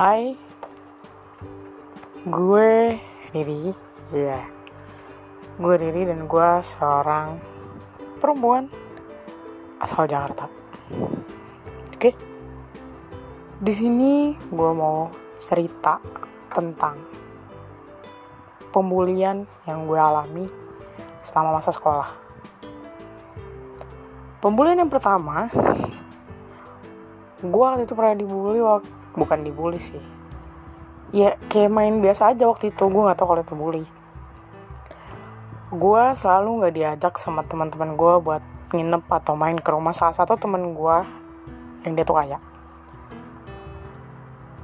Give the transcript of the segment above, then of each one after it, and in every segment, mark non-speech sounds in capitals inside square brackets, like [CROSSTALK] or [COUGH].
Hai Gue Riri Iya. Gue Riri dan gue seorang perempuan asal Jakarta. Oke. Di sini gue mau cerita tentang pembulian yang gue alami selama masa sekolah. Pembulian yang pertama, gue waktu itu pernah dibully, wak- bukan dibully sih. Ya kayak main biasa aja waktu itu, gue gak tau kalau itu bully. Gue selalu gak diajak sama teman-teman gue buat nginep atau main ke rumah. Salah satu temen gue yang dia tuh kaya.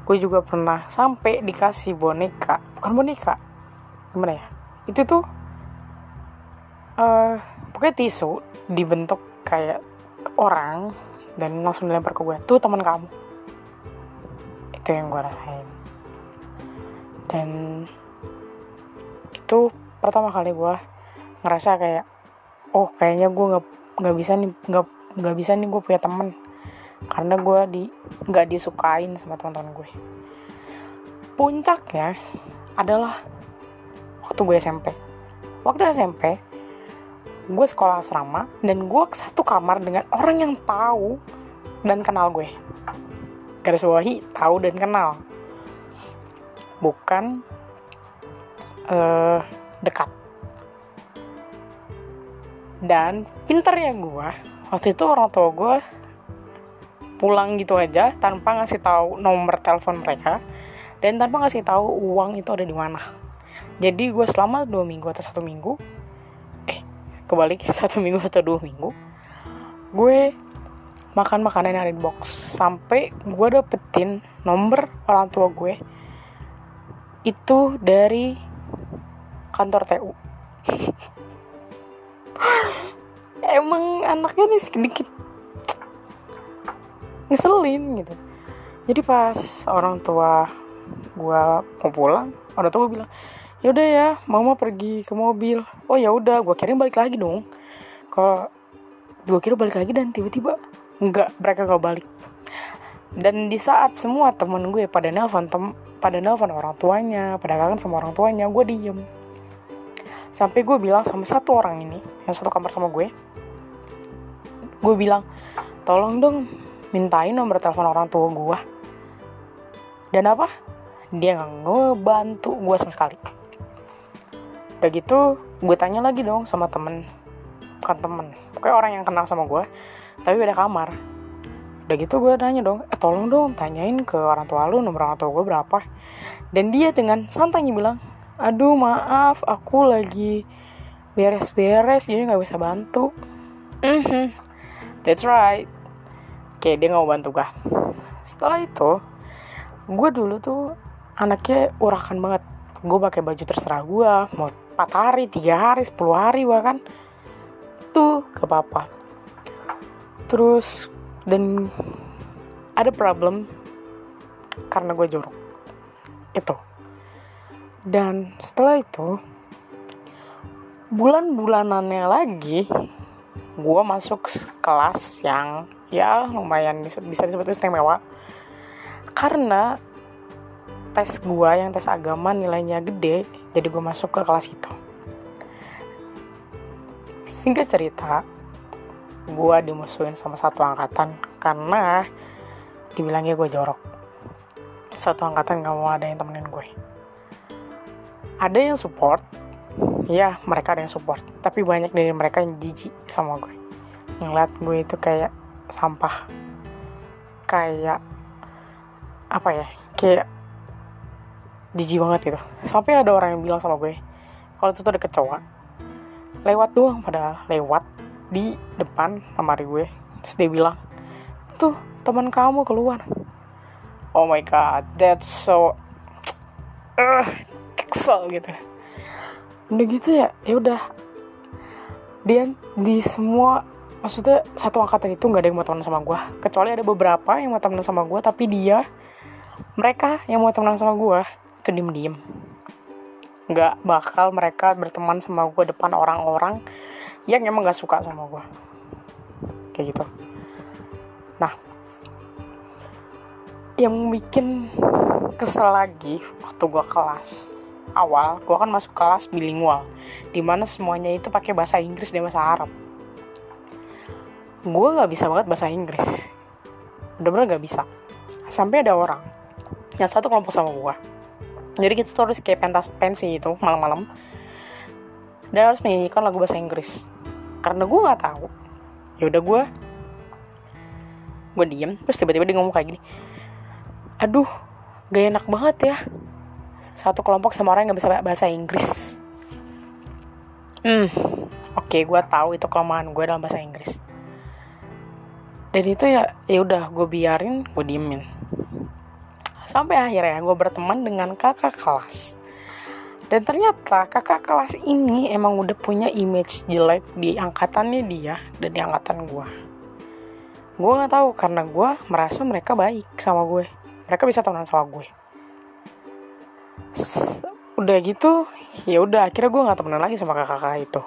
Gue juga pernah sampai dikasih boneka. Bukan boneka. Gimana ya? Itu tuh eh pokoknya tisu dibentuk kayak orang dan langsung dilempar ke gue tuh teman kamu itu yang gue rasain. Dan itu pertama kali gue ngerasa kayak oh kayaknya gue nggak nggak bisa nih nggak nggak bisa nih gue punya temen. Karena gue di nggak disukain sama teman-teman gue. Puncaknya adalah waktu gue SMP waktu SMP gue sekolah asrama dan gue satu kamar dengan orang yang tahu dan kenal gue garis bawahi tahu dan kenal. Bukan eh dekat. Dan pinternya gue waktu itu orang tua gue pulang gitu aja tanpa ngasih tahu nomor telepon mereka dan tanpa ngasih tahu uang itu ada di mana. Jadi gue selama dua minggu atau satu minggu eh kebalik [LAUGHS] satu minggu atau dua minggu gue makan makanan yang ada di box. Sampai gue dapetin nomor orang tua gue itu dari kantor TU [LAUGHS] emang anaknya nih sedikit ngeselin gitu. Jadi pas orang tua gua mau pulang orang tua gua bilang yaudah ya mama pergi ke mobil. Oh ya udah gua kira balik lagi dong. Kalau gua kira balik lagi dan tiba-tiba enggak mereka gak balik. Dan di saat semua temen gue pada nelpon tem pada nelpon orang tuanya pada kangen sama orang tuanya gue diem. Sampai gue bilang sama satu orang ini yang satu kamar sama gue gue bilang tolong dong mintain nomor telepon orang tua gue. Dan apa? Dia nggak ngebantu gue sama sekali. Udah gitu gue tanya lagi dong sama temen bukan temen pokoknya orang yang kenal sama gue tapi beda kamar. Udah gitu gue nanya dong eh tolong dong tanyain ke orang tua lu nomor orang tua gue berapa? Dan dia dengan santainya bilang aduh maaf aku lagi beres-beres jadi nggak bisa bantu. Mhm. That's right. Oke dia nggak mau bantu gue setelah itu gue dulu tuh anaknya urakan banget. Gue pakai baju terserah gue mau 4 hari 3 hari 10 hari bahkan tuh gak apa-apa terus dan ada problem karena gue jorok. Itu. Dan setelah itu bulan-bulanannya lagi gue masuk kelas yang ya lumayan bisa disebut istimewa. Karena tes gue yang tes agama nilainya gede jadi gue masuk ke kelas itu. Singkat cerita gue dimusuhin sama satu angkatan karena dibilangnya gue jorok. Satu angkatan gak mau ada yang temenin gue. Ada yang support ya mereka ada yang support tapi banyak dari mereka yang jijik sama gue. Ngeliat gue itu kayak sampah. Kayak apa ya kayak jijik banget gitu. Sampai ada orang yang bilang sama gue kalau itu tuh ada kecoa lewat doang padahal lewat di depan lemari gue. Terus dia bilang tuh teman kamu keluar. Oh my god that's so uh, [TSK] kesel gitu. Udah gitu ya ya udah. Dia di semua maksudnya satu angkatan itu nggak ada yang mau temenan sama gue kecuali ada beberapa yang mau temenan sama gue tapi dia mereka yang mau temenan sama gue itu diem diem nggak bakal mereka berteman sama gue depan orang-orang yang emang gak suka sama gue kayak gitu. Nah. Yang bikin kesel lagi waktu gue kelas awal gue kan masuk kelas bilingual di mana semuanya itu pakai bahasa Inggris dan bahasa Arab. Gue nggak bisa banget bahasa Inggris. Bener-bener nggak bisa. Sampai ada orang yang satu kelompok sama gue jadi kita tuh harus kayak pentas pensi itu malam-malam. Dan harus menyanyikan lagu bahasa Inggris karena gue nggak tahu. Ya udah gue gue diem terus tiba-tiba dia ngomong kayak gini aduh gak enak banget ya satu kelompok sama orang yang nggak bisa bahasa Inggris. Hmm oke okay, gue tahu itu kelemahan gue dalam bahasa Inggris. Dan itu ya ya udah gue biarin gue diemin. Sampai akhirnya gue berteman dengan kakak kelas dan ternyata kakak kelas ini emang udah punya image jelek di angkatannya dia dan di angkatan gue gue nggak tahu karena gue merasa mereka baik sama gue. Mereka bisa temenan sama gue. Udah gitu ya udah akhirnya gue nggak temenan lagi sama kakak-kakak itu.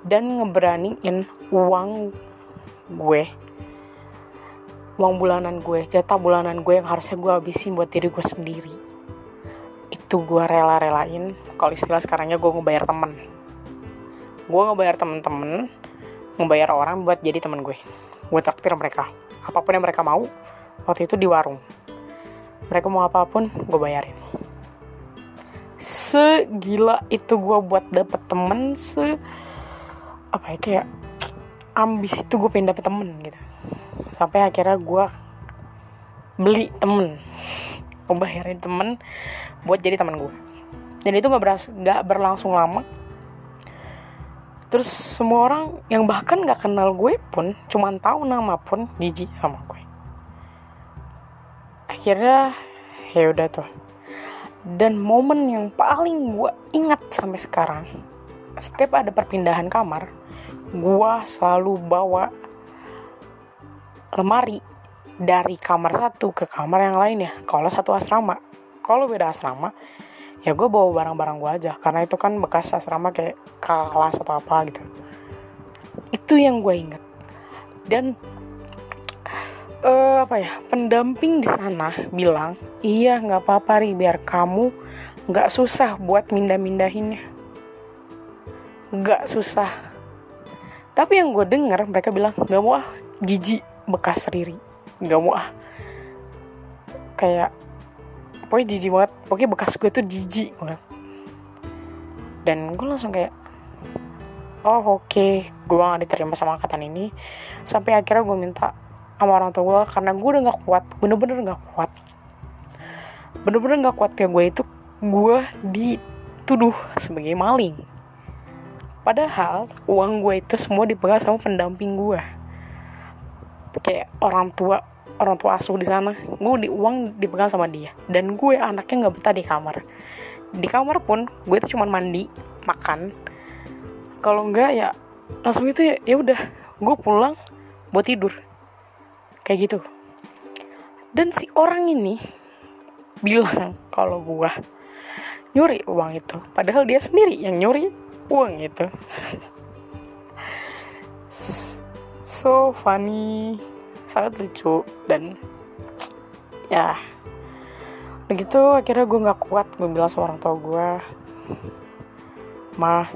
Dan ngeberaniin uang gue uang bulanan gue jatah bulanan gue yang harusnya gue habisin buat diri gue sendiri itu gue rela-relain kalau istilah sekarangnya gue ngebayar temen. Gue ngebayar temen-temen ngebayar orang buat jadi temen gue. Gue traktir mereka. Apa pun yang mereka mau waktu itu di warung. Mereka mau apa pun gue bayarin. Segila itu gue buat dapet temen se apa ya kayak ambis itu gue pengen dapet temen gitu. Sampai akhirnya gue beli temen gue bayarin temen buat jadi temen gue dan itu nggak beras nggak berlangsung lama. Terus semua orang yang bahkan nggak kenal gue pun cuman tahu nama pun jijik sama gue. Akhirnya ya udah tuh. Dan momen yang paling gue ingat sampai sekarang setiap ada perpindahan kamar gue selalu bawa lemari dari kamar satu ke kamar yang lain ya. Kalau satu asrama. Kalau beda asrama ya gue bawa barang-barang gue aja. Karena itu kan bekas asrama kayak kelas atau apa gitu. Itu yang gue inget dan uh, apa ya pendamping di sana bilang iya nggak apa-apa ri. Biar kamu nggak susah buat mindah-mindahinnya. Nggak susah. Tapi yang gue dengar mereka bilang nggak mau ah jijik bekas riri nggak mau ah. Kayak pokoknya jijik banget. Pokoknya bekas gue tuh jijik banget. Dan gue langsung kayak oh oke. Okay. gue gak diterima sama angkatan ini. Sampai akhirnya gue minta sama orang tua gue karena gue udah gak kuat bener-bener gak kuat. Bener-bener gak kuat ya gue itu gue dituduh sebagai maling. Padahal uang gue itu semua dipegang sama pendamping gue. Kayak orang tua orang tua asuh di sana gue di uang dipegang sama dia. Dan gue anaknya nggak betah di kamar. Di kamar pun gue tuh cuma mandi makan. Kalau enggak ya langsung itu ya ya udah gue pulang buat tidur. Kayak gitu. Dan si orang ini bilang kalau gue nyuri uang itu. Padahal dia sendiri yang nyuri uang itu. [LAUGHS] So funny sangat lucu dan ya begitu akhirnya gue nggak kuat gue bilang sama orang tua gue mah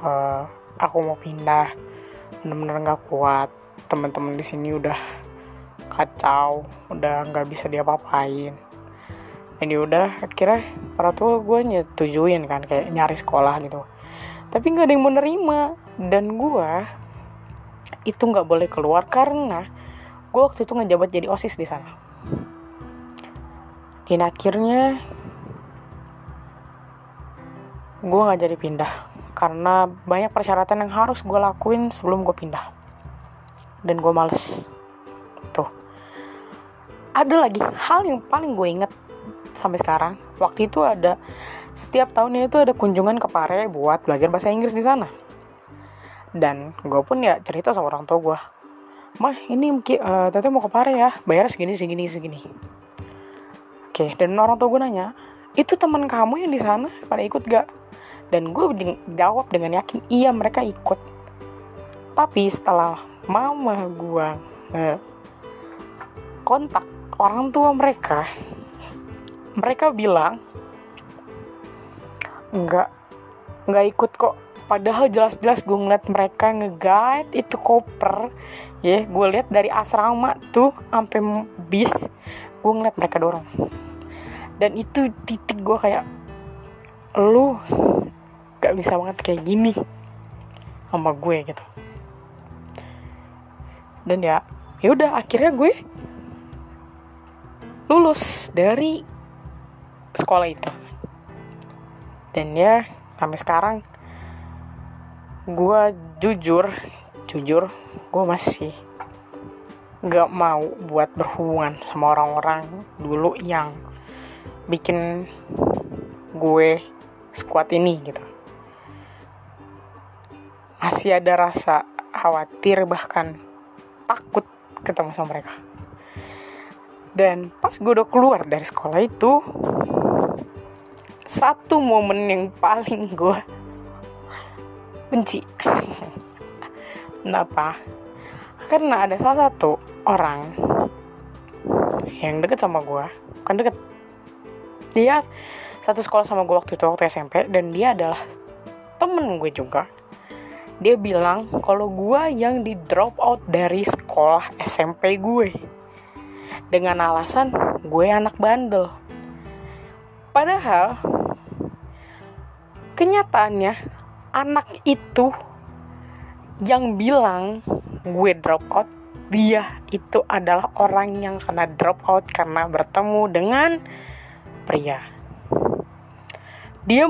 uh, aku mau pindah bener-bener nggak kuat teman-teman di sini udah kacau udah nggak bisa diapa-apain. Ini udah akhirnya orang tua gue nyetujuin kan kayak nyari sekolah gitu. Tapi nggak ada yang menerima. Dan gue itu nggak boleh keluar karena gue waktu itu ngejabat jadi osis di sana. Dan akhirnya gue nggak jadi pindah karena banyak persyaratan yang harus gue lakuin sebelum gue pindah. Dan gue males. Tuh. Ada lagi hal yang paling gue inget sampai sekarang. Waktu itu ada setiap tahunnya itu ada kunjungan ke Pare buat belajar bahasa Inggris di sana dan gue pun ya cerita sama orang tua gue mah ini uh, tete mau ke Pare ya bayar segini segini segini. Oke dan orang tua gue nanya itu teman kamu yang di sana pada ikut gak? Dan gue jawab dengan yakin iya mereka ikut. Tapi setelah mama gue uh, kontak orang tua mereka mereka bilang nggak nggak ikut kok padahal jelas-jelas gue ngeliat mereka nge-guide itu koper. Ya gue lihat dari asrama tuh sampai bis gue ngeliat mereka dorong. Dan itu titik gue kayak lu gak bisa banget kayak gini sama gue gitu. Dan ya ya udah akhirnya gue lulus dari sekolah itu. Dan ya sampai sekarang gue jujur jujur gue masih gak mau buat berhubungan sama orang-orang dulu yang bikin gue squad ini gitu. Masih ada rasa khawatir bahkan takut ketemu sama mereka. Dan pas gue udah keluar dari sekolah itu satu momen yang paling gue benci. Kenapa? Karena ada salah satu orang yang deket sama gue bukan deket. Dia satu sekolah sama gue waktu itu waktu SMP dan dia adalah temen gue juga. Dia bilang kalau gue yang di drop out dari sekolah SMP gue. Dengan alasan gue anak bandel. Padahal kenyataannya anak itu yang bilang gue drop out. Dia itu adalah orang yang kena drop out karena bertemu dengan pria. Dia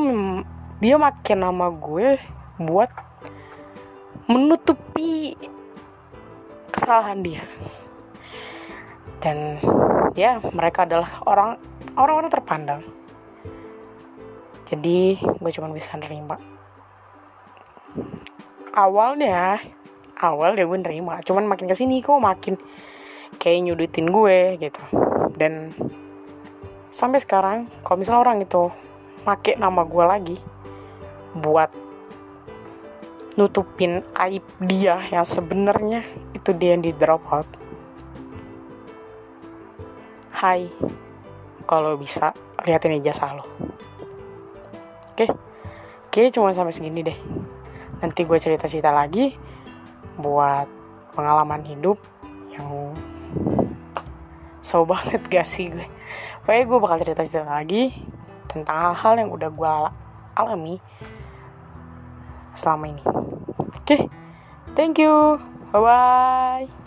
dia makin nama gue buat menutupi kesalahan dia. Dan ya mereka adalah orang orang-orang terpandang. Jadi gue cuma bisa nerima awalnya awal ya gue nerima cuman makin ke sini kok makin kayak nyudutin gue gitu dan sampai sekarang kalau misalnya orang itu make nama gue lagi buat nutupin aib dia yang sebenarnya itu dia yang di drop out. Hai, kalau bisa liatin ijazah lo. Oke, oke cuma sampai segini deh. Nanti gue cerita-cerita lagi buat pengalaman hidup yang so banget [LAUGHS] gak sih gue. Pokoknya gue bakal cerita-cerita lagi tentang hal-hal yang udah gue alami selama ini. Oke, okay. thank you. Bye bye.